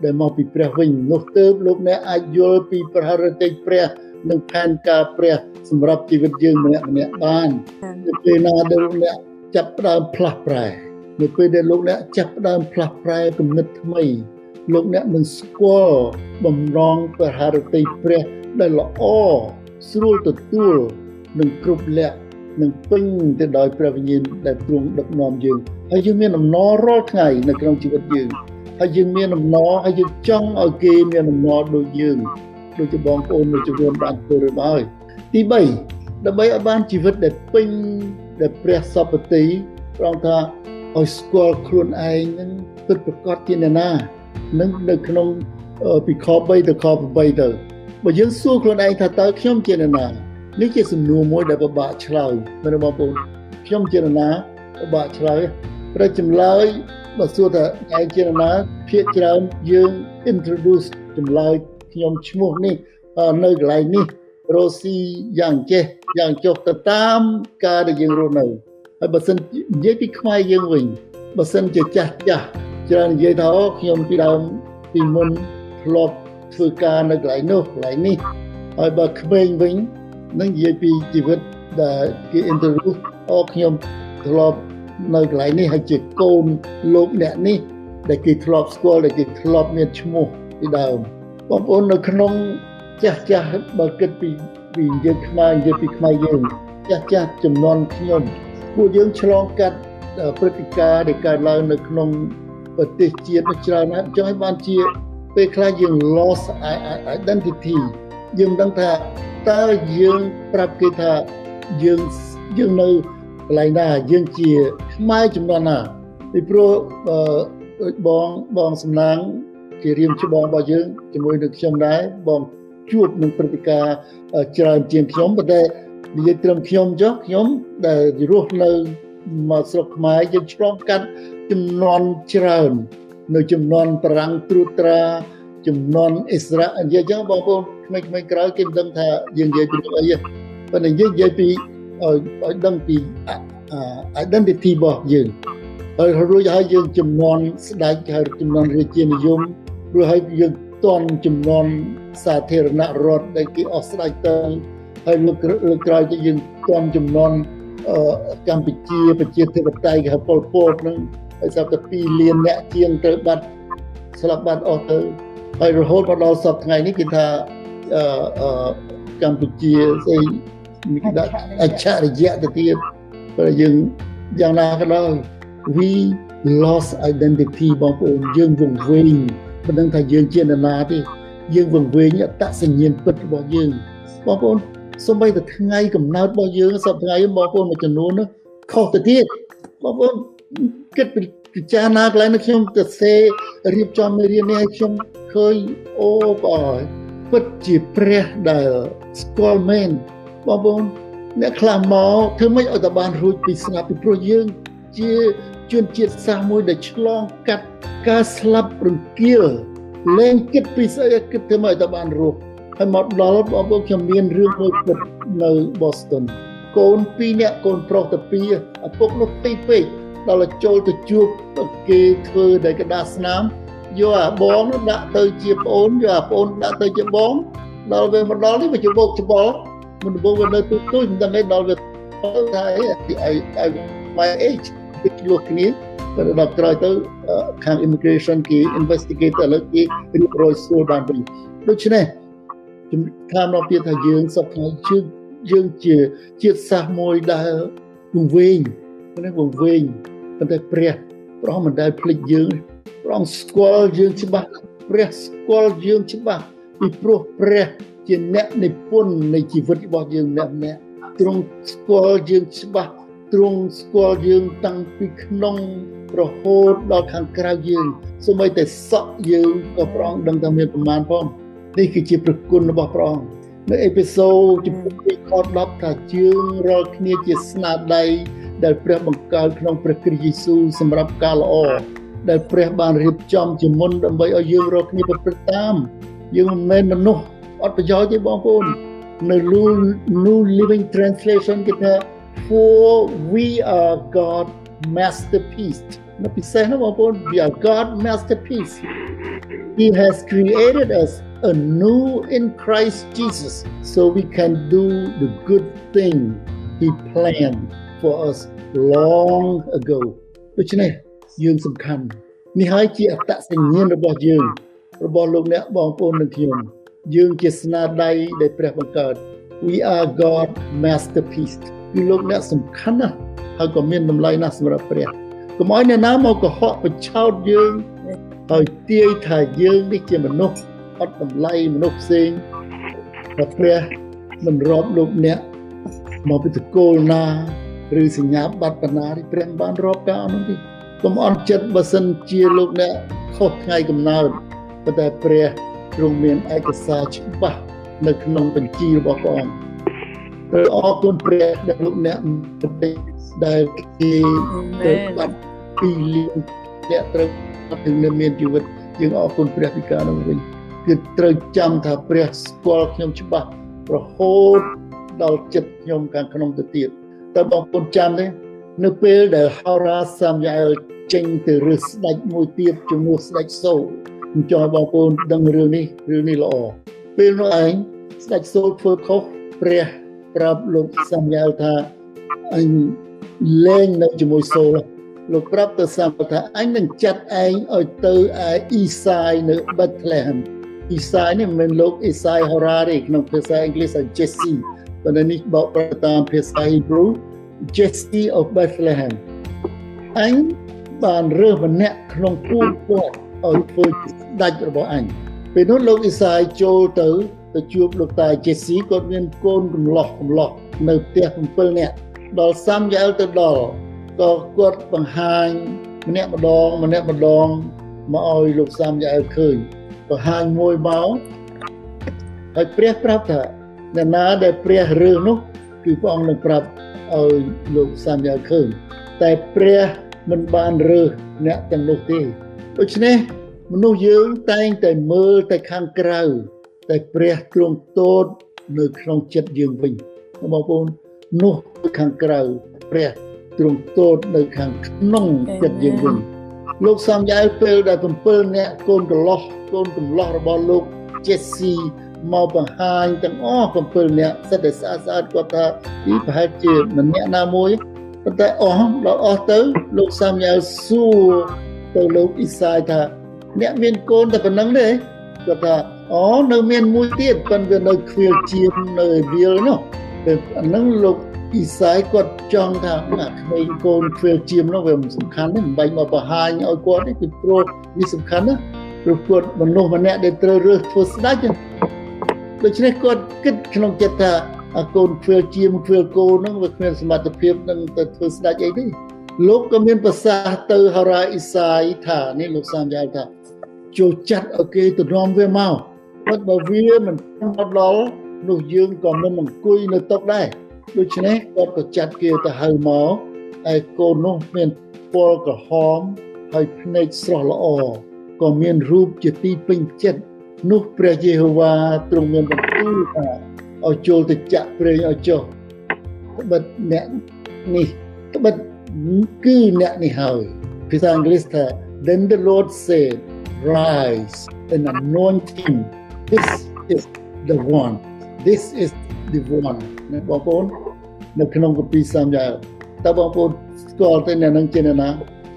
[SPEAKER 1] ដែលមកពីព្រះវិញនោះទើបលោកអ្នកអាចយល់ពីប្រហរិតិព្រះនិងផែនការព្រះសម្រាប់ជីវិតយើងម្នាក់ម្នាក់បាននៅពេលណាដែលលោកអ្នកចាប់ផ្ដើមផ្លាស់ប្រែ នៅពេលដែលលោកអ្នកចាប់ផ្ដើមផ្លាស់ប្រែគំនិតថ្មី លោកអ្នកនឹងស្គាល់បំរងប្រហរិតិព្រះដែលល្អស្រួលទទួលនិងគ្រប់លក្ខនឹងពេញទៅដោយព្រះវិញ្ញាណដែលទ្រង់ដឹកនាំយើងហើយយើងមានអំណររាល់ថ្ងៃនៅក្នុងជីវិតយើងហើយយើងមានអំណរហើយយើងចង់ឲ្យគេមានអំណរដូចយើងដូចជាបងប្អូនមួយចំនួនបានធ្វើរួចហើយទី3ដើម្បីឲ្យបានជីវិតដែលពេញដែលព្រះសពតិប្រងថា ឲ្យស្គាល់ខ្លួនឯងនឹងពិតប្រកបជាអ្នកណានឹងនៅក្នុងពីខ3ទៅខ8ទៅបើយើងសួរខ្លួនឯងថាតើខ្ញុំជាអ្នកណានេះជាសំណួរមួយដែលពិបាកឆ្លើយមែនទេបងប្អូនខ្ញុំជាអ្នកណាពិបាកឆ្លើយប្រចម្លើយបើសួរថាឯងជាអ្នកណាភាកច្រើនយើង introduce ចម្លើយខ្ញុំឈ្មោះនេះនៅកន្លែងនេះរស់ស៊ីយ៉ាងចេះយ៉ាងចុះទៅតាមការដែលយើងរស់នៅ ហើយបើសិននិយាយពីខ្មែរយើងវិញបើសិនជាចាស់ចាស់ច្រើននិយាយថាអូខ្ញុំពីដើមពីមុនធ្លាប់ធ្វើការនៅកន្លែងនោះកន្លែងនេះហើយបើក្មេងវិញនឹងនិយាយពីជីវិតដែលគេ interview អូខ្ញុំធ្លាប់នៅកន្លែងនេះហើយជាកូនលោកអ្នកនេះដែលគេធ្លាប់ស្គាល់ដែលគេធ្លាប់មានឈ្មោះពីដើមបងប្អូននៅក្នុងចាស់ចាស់បើគិតពីពីយើងខ្មែរនិយាយពីខ្មែរយើងចាស់ចាស់ចំនួនខ្ញុំ ពួកយើងឆ្លងកាត់ព្រឹត្តិការណ៍ដែលកើតឡើងនៅក្នុងប្រទេសជាតិច្រើនណាស់ចង់ឲ្យបានជាពេលខ្លះយើង lost identity យើងមិនដឹងថាតើយើងប្រាប់គេថាយើងយើងនៅកន្លែងណាយើងជាខ្មែរចំនួនណាពីព្រោះដូចបងបងសំណាងជារៀមច្បងរបស់យើងជាមួយនឹងខ្ញុំដែរបងជួបនឹងព្រឹត្តិការណ៍ច្រើនជាងខ្ញុំប៉ុន្តែ និយាយត្រឹមខ្ញុំចុះខ្ញុំដែលរស់នៅមកស្រុកខ្មែរយើងឆ្លងកាត់ចំនួនច្រើន នៅចំនួនប្រាំងត្រួតត្រាចំនួនអ៊ីស្រាអែលនិយាយចឹងបងប្អូនក្មេងៗក្រោយគេមិនដឹងថាយើងនិយាយពីអីទេប៉ុន្តែយើងនិយាយពីឲ្យឲ្យដឹងពី identity របស់យើងហើយរួចហើយយើងចំនួនស្ដេចហើយចំនួនរាជានិយមរួចហើយយើងតន់ចំនួនសាធារណរដ្ឋដែលគេអស់ស្ដេចទៅ ហើយលើកលើកក្រោយទៅយើងតន់ចំនួនកម្ពុជាប្រជាធិបតេយ្យគេហៅប៉ុលពតនឹងហើយស្រាប់តែ2លានអ្នកជាងទៅបាត់ស្លាប់បាត់អស់ទៅហើយរហូតមកដល់សប្តាហ៍ថ្ងៃនេះគេថាអឺកម្ពុជាស្អីមានដាក់អច្ឆរិយៈទៅទៀតព្រោះយើងយ៉ាងណាក៏ដោយ we lost identity បងប្អូនយើងវង្វេងមិនដឹងថាយើងជានរណាទេយើងវង្វេងអត្តសញ្ញាណពិតរបស់យើងបងប្អូន សូម្បីតែថ្ងៃកំណើតរបស់យើងសប្តាហ៍ថ្ងៃបងប្អូនមួយចំនួននោះខុសទៅទៀតបងប្អូនគិតពិចារណាកន្លែងនេះខ្ញុំទៅសេរៀបចំមេរៀននេះឲ្យខ្ញុំឃើញអូបងអើយពិតជាព្រះដែលស្គាល់មែនបងប្អូនអ្នកខ្លះមកធ្វើម៉េចឲ្យតបានរួចពីស្លាប់ពីព្រោះយើង ជាជនជាតិសាសន៍មួយដែលឆ្លងកាត់ការស្លាប់រង្គាលលែងគិតពីស្អីគិតធ្វើម៉េចឲ្យតបានរស់ ហើយមកដល់បងប្អូនខ្ញុំមានរឿងមួយពិតនៅ Boston កូន2នាក់កូនប្រុសទៅ2ឪពុកនោះពេកពេកដល់ចូលទៅជួបគេធ្វើដែលកដាស្នាមយកអាបងនោះដាក់ទៅជាប្អូនយកអាប្អូនដាក់ទៅជាបងដល់វាមកដល់នេះវាច្បោកច្បល់មិនដំបូងវានៅទូទូមិនដឹងឯដល់វាថាអី I my age គឺលោកគ្នាតែដល់ក្រោយទៅខាង immigration គេ investigate ឥឡូវគេរៀបរយស្រួលបានវិញដូច្នេះ ជំខាងមកទៀតថាយើងសពថ្ងៃជឿយើងជាជាតិសាសន៍មួយដែលវង្វេងនេះវង្វេងប៉ុន្តែព្រះព្រះមិនដែលភ្លេចយើងព្រះស្គាល់យើងច្បាស់ព្រះស្គាល់យើងច្បាស់ពីព្រោះព្រះជាអ្នកនិពន្ធនៃជីវិតរបស់យើងម្នាក់ម្នាក់ទ្រង់ស្គាល់យើងច្បាស់ទ្រង់ស្គាល់យើងតាំងពីក្នុងរហូតដល់ខាងក្រៅយើងសូម្បីតែសក់យើងក៏ព្រះអង្គដឹងថាមានប្រមាណផង នេះគឺជាប្រគុណរបស់ព្រះអង្គនៅអេពីសូតចំពោះ2ខ10ថាជើងរាល់គ្នាជាស្នាដៃដែលព្រះបង្កើតក្នុងព្រះគ្រីស្ទយេស៊ូវសម្រាប់ការល្អដែលព្រះបានរៀបចំជាមុនដើម្បីឲ្យយើងរាល់គ្នាប្រព្រឹត្តតាមយើងមិនមែនមនុស្សអត់ប្រយោជន៍ទេបងប្អូននៅ New Living Translation គេថា for we are God masterpiece នៅពិសេសណាបងប្អូន we are God masterpiece He has created us anew in Christ Jesus so we can do the good thing he planned for us long ago ដូច្នេះយើងសំខាន់នេះហើយជាអត្តសញ្ញាណរបស់យើង របស់លោកអ្នកបងប្អូននិងខ្ញុំយើងជាស្នាដៃដែលព្រះបង្កើត we are god masterpiece គឺលោកអ្នកសំខាន់ណាស់ហើយក៏មានតម្លៃណាស់សម្រាប់ព្រះកុំឲ្យអ្នកណាមកកុហកបញ្ឆោតយើងហើយទាយថាយើងនេះជាមនុស្ស អត់តម្លៃមនុស្សផ្សេងតែព្រះមិនរាប់លោកអ្នកមកពីតកូលណាឬសញ្ញាបត្របណ្ណាព្រះបានរាប់ការនោះទេកុំអន់ចិត្តបើសិនជាលោកអ្នកខុសថ្ងៃកំណើតប៉ុន្តែព្រះទ្រង់មានឯកសារច្បាស់នៅក្នុងបញ្ជីរបស់ព្រះអង្គព្រោះអរគុណព្រះដែលលោកអ្នកដែលគេទៅបាត់ពីលៀងអ្នកត្រូវនឹងមានជីវិតយើងអរគុណព្រះពីការនោះវិញ គឺត្រូវចាំថាព្រះស្គាល់ខ្ញុំច្បាស់រហូតដល់ចិត្តខ្ញុំខាងក្នុងទៅទៀតតើបងប្អូនចាំទេនៅពេលដែលហោរាសាមយ៉ាអែលចេញទៅរើសស្ដេចមួយទៀតជាមួយស្ដេចសូលខ្ញុំចង់ឲ្យបងប្អូនដឹងរឿងនេះរឿងនេះល្អពេលនោះឯងស្ដេចសូលធ្វើខុសព្រះប្រាប់លោកសាមយ៉ាអែលថាអញលែងនៅជាមួយសូលលោកប្រាប់ទៅសាមថាអញនឹងចាត់ឯងឲ្យទៅឯអ៊ីសាយនៅ Bethlehem អ៊ីសាយ នេះមិនមែនលោកអ៊ីសាយហូរ៉ាទេក្នុងភាសាអង់គ្លេសថា Jesse ប៉ុន្តែនេះបកប្រតាមភាសា Hebrew Jesse of Bethlehem អញបានរើសម្នាក់ក្នុងពួងគាត់ឲ្យធ្វើស្ដេចរបស់អញពេលនោះលោកអ៊ីសាយចូលទៅទៅជួបលោកតា Jesse គាត់មានកូនកំឡោះកំឡោះនៅផ្ទះ7នាក់ដល់សាំយ៉ែលទៅដល់ក៏គាត់បង្ហាញម្នាក់ម្ដងម្នាក់ម្ដងមកឲ្យលោកសាំយ៉ែលឃើញ បង្ហាញមួយមកហើយព្រះប្រាប់ថាអ្នកណាដែលព្រះរើសនោះគឺព្រះអង្គនឹងប្រាប់ឲ្យលោកសាមយ៉ាឃើញតែព្រះមិនបានរើសអ្នកទាំងនោះទេដូច្នេះមនុស្សយើងតែងតែមើលតែខាងក្រៅតែព្រះទ្រង់ទតនៅក្នុងចិត្តយើងវិញបងប្អូននោះខាងក្រៅព្រះទ្រង់ទតនៅខាងក្នុងចិត្តយើងវិញ លោកសំយ៉ែលពេលដែល7នាក់កូនកន្លោះកូនកំឡោះរបស់លោក Jesse មកបង្ហាញទាំងអស់7នាក់សិតតែស្អាតស្អាតគាត់ថានេះប្រហែលជាម្នាក់ណាមួយប៉ុន្តែអស់ដល់អស់ទៅលោកសាមយ៉ាលសួរទៅលោកអ៊ីសាយថាអ្នកមានកូនតែប៉ុណ្្នឹងទេគាត់ថាអូនៅមានមួយទៀតប៉ុន្តែវានៅខ្វៀលជាមនៅវាលនោះពេលអាហ្នឹងលោក អ៊ីសាយគាត់ចង់ថាណាក្មេងកូនខ្វៀលជាមនោះវាមិនសំខាន់ទេមិនបាច់មកបង្ហាញឲ្យគាត់ទេពីព្រោះវាសំខាន់ណាព្រោះគាត់មនុស្សម្នាក់ដែលត្រូវរើសធ្វើស្ដេចដូច្នេះគាត់គិតក្នុងចិត្តថាកូនខ្វៀលជាមខ្វៀលគោនឹងវាគ្មានសមត្ថភាពនឹងទៅធ្វើស្ដេចអីទេលោកក៏មានប្រសាសន៍ទៅហារ៉ាអ៊ីសាយថានេះលោកសាមយ៉ាថាចូលចាត់ឲ្យគេទៅនាំវាមកគាត់បើវាមិនមកដល់នោះយើងក៏មិនអង្គុយនៅតុដែរ ដូច្នេះគាត់ក៏ចាត់គេទៅហៅមកហើយកូននោះមានពណ៌ក្រហមហើយភ្នែកស្រស់ល្អក៏មានរូបជាទីពេញចិត្តនោះព្រះយេហូវ៉ាទ្រង់មានបន្ទូលថាឲ្យចូលទៅចាក់ប្រេងឲ្យចុះត្បិតអ្នកនេះត្បិតគឺអ្នកនេះហើយភាសាអង់គ្លេសថា then the lord said rise and anoint him this is the one this is the one ណាបងប្អូននៅក្នុងគម្ពីរសាមយ៉ាល់តើបងប្អូនស្គាល់ទៅអ្នកនឹងជាអ្នកណា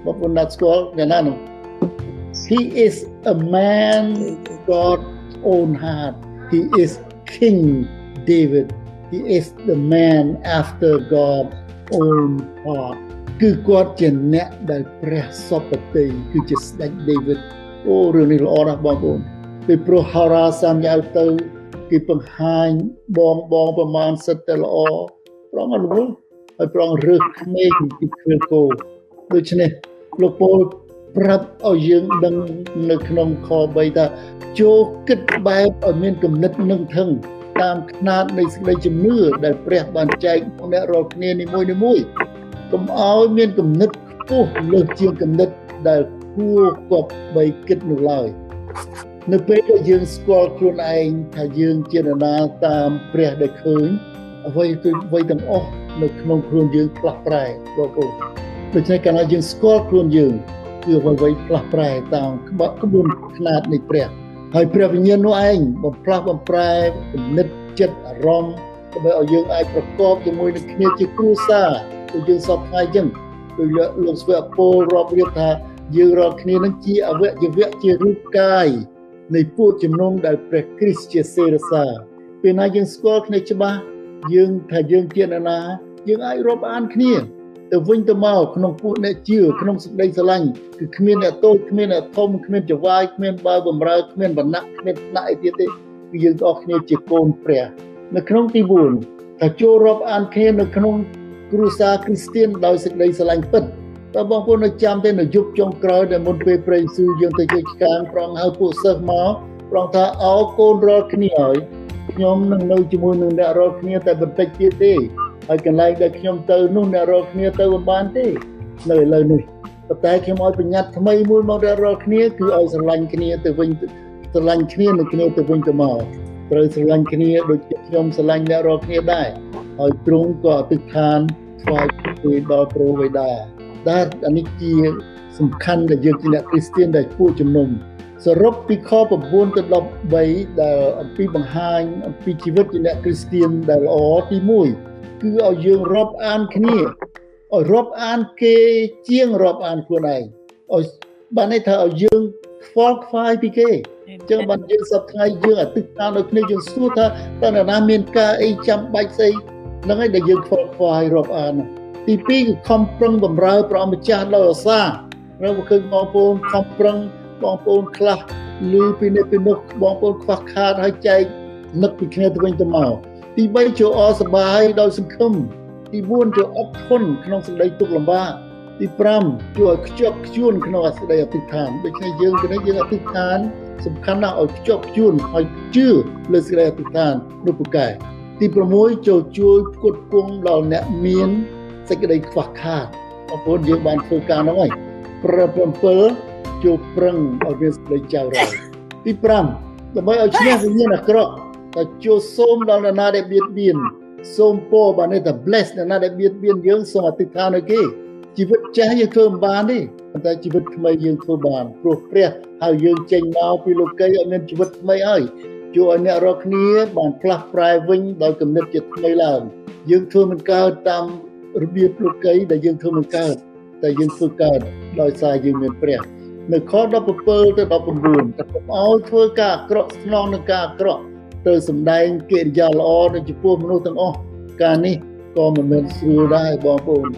[SPEAKER 1] បងប្អូនណាត់ស្គាល់អ្នកណានោះ he is a man God's own heart he is king David he is the man after God's own heart គឺគាត់ជាអ្នកដែលព្រះសពតិគឺជាស្ដេច David អូរឿងនេះល្អណាស់បងប្អូនពីព្រោះហារ៉ាសាមយ៉ាល់ទៅ គេបង្ហាញបងបងប្រមាណសិតតែល្អប្រងអនុវត្តឲ្យប្រងរើសក្មេងពីគ្រឿងគោដូច្នេះលោកពលប្រាប់ឲ្យយើងដឹងនៅក្នុងខ3ថាចូលគិតបែបឲ្យមានគំនិតនឹងថឹងតាមຂណាតនៃសេចក្តីជំនឿដែលព្រះបានចែកអ្នករាល់គ្នានីមួយនីមួយកុំឲ្យមានគំនិតខ្ពស់លើសជាងគំនិតដែលគួរគប្បីគិតនោះឡើយ នៅពេលដែលយើងស្គាល់ខ្លួនឯងថាយើងជានរណាតាមព្រះដែលឃើញអ្វីទៅអ្វីទាំងអស់នៅក្នុងខ្លួនយើងផ្លាស់ប្រែបងប្អូនដូច្នេះកាលណាយើងស្គាល់ខ្លួនយើងគឺអ្វីៗផ្លាស់ប្រែតាមក្បក្បួនខ្នាតនៃព្រះហើយព្រះវិញ្ញាណនោះឯងបំផ្លាស់បំប្រែគំនិតចិត្តអារម្មណ៍ដើម្បីឲ្យយើងអាចប្រកបជាមួយនឹងគ្នាជាគ្រួសារដូចយើងសពថ្ងៃចឹងដូចលោកស្វៈពលរាប់រៀបថាយើងរាល់គ្នានឹងជាអវយវៈជារូបកាយ នៃពួកជំនុំដែលព្រះគ្រីស្ទជាសេរសាពេលណាយើងស្គាល់គ្នាច្បាស់យើងថាយើងជាអ្នកណាយើងអាចរាប់អានគ្នាទៅវិញទៅមកក្នុងពួកអ្នកជឿក្នុងសេចក្តីស្រឡាញ់គឺគ្មានអ្នកតូចគ្មានអ្នកធំគ្មានចវាយគ្មានបើបំរើគ្មានវណ្ណៈគ្មានថ្នាក់អីទៀតទេគឺយើងទាំងអស់គ្នាជាកូនព្រះនៅក្នុងទី4ថាចូលរាប់អានគ្នានៅក្នុងគ្រួសារគ្រីស្ទៀនដោយសេចក្តីស្រឡាញ់ពិត តើបងប្អូននៅចាំទេនៅយុគចុងក្រោយដែលមុនពេលព្រះយេស៊ូវយើងទៅជិះឆ្កាងប្រងហៅពួកសិស្សមកប្រងថាអោកូនរាល់គ្នាហើយខ្ញុំនឹងនៅជាមួយនឹងអ្នករាល់គ្នាតែបន្តិចទៀតទេហើយកន្លែងដែលខ្ញុំទៅនោះអ្នករាល់គ្នាទៅមិនបានទេនៅឥឡូវនេះប៉ុន្តែខ្ញុំឲ្យបញ្ញត្តិថ្មីមួយមកអ្នករាល់គ្នាគឺឲ្យស្រឡាញ់គ្នាទៅវិញស្រឡាញ់គ្នានឹងគ្នាទៅវិញទៅមកត្រូវស្រឡាញ់គ្នាដូចខ្ញុំស្រឡាញ់អ្នករាល់គ្នាដែរហើយទ្រង់ក៏អធិដ្ឋានថ្វាយពីដល់ព្រះវេដា ដែលអានេះជាសំខាន់ដែលយើងជាអ្នកគ្រីស្ទានដែលគួរជំនុំសរុបពីខ9ទៅ13ដែលអំពីបង្ហាញអំពីជីវិតជាអ្នកគ្រីស្ទានដែលល្អទី1គឺឲ្យយើងរាប់អានគ្នាឲ្យរាប់អានគេជាងរាប់អានខ្លួនឯងឲ្យបានន័យថាឲ្យយើងខ្វល់ខ្វាយពីគេអញ្ចឹងបានយើងសប្ថ្ងៃយើងអតិថិតានដល់គ្នាយើងសួរថាតើនរណាមានការអីចាំបាច់ស្អីហ្នឹងហើយដែលយើងខ្វល់ខ្វាយរាប់អានហ្នឹង ទី2គឺខំប្រឹងបំរើព្រះម្ចាស់ដោយអាសានៅឃើញបងប្អូនខំប្រឹងបងប្អូនខ្លះឮពីនេះពីនោះបងប្អូនខ្វះខាតហើយចែកនឹកពីគ្នាទៅវិញទៅមកទី3ចូលអសបាយដោយសង្ឃឹមទី4ចូលអត់ធន់ក្នុងសេចក្តីទុក្ខលំបាកទី5ជួយឲ្យខ្ជាប់ខ្ជួនក្នុងសេចក្តីអធិដ្ឋានដូច្នេះយើងគនេះយើងអធិដ្ឋានសំខាន់ណាស់ឲ្យខ្ជាប់ខ្ជួនឲ្យជឿលើសេចក្តីអធិដ្ឋាននោះពូកែទី6ចូលជួយផ្គត់ផ្គង់ដល់អ្នកមាន សេចក្តីខ្វះខាតបងប្អូនយើងបានធ្វើការហ្នឹងហើយប្រ7ជួប្រឹងឲ្យមានសេចក្តីចៅរយទី5ដើម្បីឲ្យឈ្នះវិញ្ញាណអាក្រក់តែជួសូមដល់អ្នកណាដែលបៀតបៀនសូមពរបានតែ bless អ្នកណាដែលបៀតបៀនយើងសូមអធិដ្ឋានឲ្យគេជីវិតចាស់យើងធ្វើមិនបានទេប៉ុន្តែជីវិតថ្មីយើងធ្វើបានព្រោះព្រះហើយយើងចេញមកពីលោកីឲ្យមានជីវិតថ្មីហើយជួយឲ្យអ្នករាល់គ្នាបានផ្លាស់ប្រែវិញដោយគំនិតជាថ្មីឡើងយើងធ្វើមិនកើតតាម របៀបលោកីដែលយើងធ្វើមិនកើតតែយើងធ្វើកើតដោយសារយើងមានព្រះ នៅខ17ទៅ19តែកុំឲ្យធ្វើការអាក្រក់ស្នងនឹងការអាក្រក់ទៅសម្ដែងកិរិយាល្អនៅចំពោះមនុស្សទាំងអស់ការនេះក៏មិនមែនស្រួលដែរបងប្អូន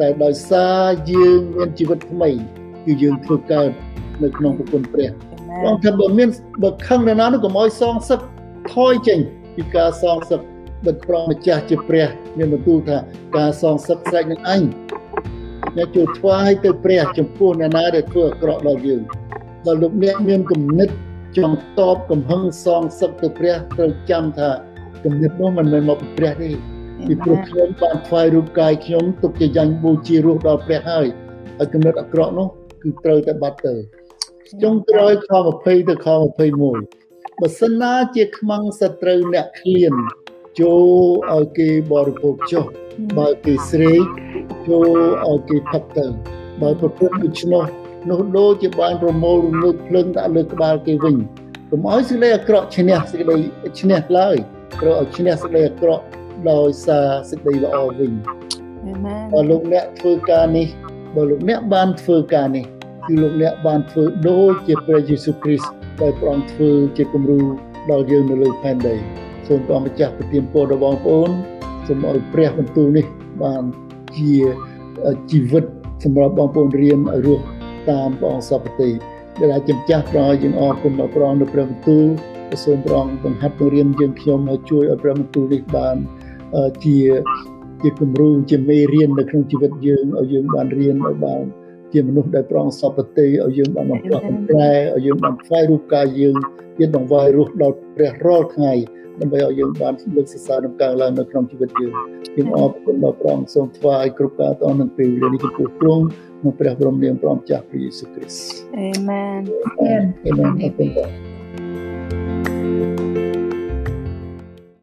[SPEAKER 1] តែដោយសារយើងមានជីវិតថ្មីគឺយើងធ្វើកើតនៅក្នុងប្រគុណព្រះបងថាបើមានបើខឹងនៅណានោះកុំឲ្យសងសឹកថយចេញពីការសងសឹក បិទប្រងម្ចាស់ជាព្រះមានបន្ទូលថាការសងសឹកស្រេចនឹងអញអ្នកជួយថ្វាយទៅព្រះចំពោះអ្នកណាដែលធ្វើអាក្រក់ដល់យើងដល់លោកអ្នកមានគំនិតចង់តបកំហឹងសងសឹកទៅព្រះត្រូវចាំថាគំនិតនោះមិនមែនមកពីព្រះទេពីព្រោះខ្ញុំបានថ្វាយរូបកាយខ្ញុំទុកជាយ៉ាញ់បូជារស់ដល់ព្រះហើយហើយគំនិតអាក្រក់នោះគឺត្រូវតែបាត់ទៅចុងក្រោយខ20ទៅខ21បើសិនណាជាខ្មាំងសត្រូវអ្នកឃ្លាន ចូលឲ្យគេបរិភោគចុះបើគេស្រេកចូលឲ្យគេផឹកទៅបើប្រព្រឹត្តដូច្នោះនោះដូចជាបានប្រមូលរំលើកភ្លើងដាក់លើក្បាលគេវិញកុំឲ្យសេចក្តីអាក្រក់ឈ្នះសេចក្តីឈ្នះឡើយត្រូវឲ្យឈ្នះសេចក្តីអាក្រក់ដោយសារសេចក្តីល្អវិញអាមែនបើលោកអ្នកធ្វើការនេះបើលោកអ្នកបានធ្វើការនេះគឺលោកអ្នកបានធ្វើដូចជាព្រះយេស៊ូវគ្រីស្ទដែលព្រះអង្គធ្វើជាគំរូដល់យើងនៅលើផែនដី សូមព្រះម្ចាស់ប្រទានពរដល់បងប្អូនសូមឲ្យព្រះបន្ទូលនេះបានជាជីវិតសម្រាប់បងប្អូនរៀនឲ្យរស់តាមព្រះអង្គសពតិដែលអាចចំចាស់ព្រះយើងអរគុណដល់ព្រះអង្គនៅព្រះបន្ទូលសូមព្រះអង្គបង្ហាត់បង្រៀនយើងខ្ញុំឲ្យជួយឲ្យព្រះបន្ទូលនេះបានជាជាគំរូជាមេរៀននៅក្នុងជីវិតយើងឲ្យយើងបានរៀនឲ្យបាន ជាមនុស្សដែលប្រងសពតិឲ្យយើងបានបំផ្លាស់បំប្រែឲ្យយើងបានខ្វាយរូបកាយយើងទៀតដង្វាយរស់ដល់ព្រះរាល់ថ្ងៃដើម្បីឲ្យយើងបានលើកសរសើរនិងកើនឡើងនៅក្នុងជីវិតយើងយើងអរគុណដល់ព្រះអង្គសូមថ្វាយគ្រប់ការតនឹងពេលវេលានេះចំពោះទ្រង់ក្នុងព្រះបរមនាមព្រះម្ចាស់ព្រះយេស៊ូវគ្រីស្ទ
[SPEAKER 2] អាមែន
[SPEAKER 1] អាមែនអរគុណ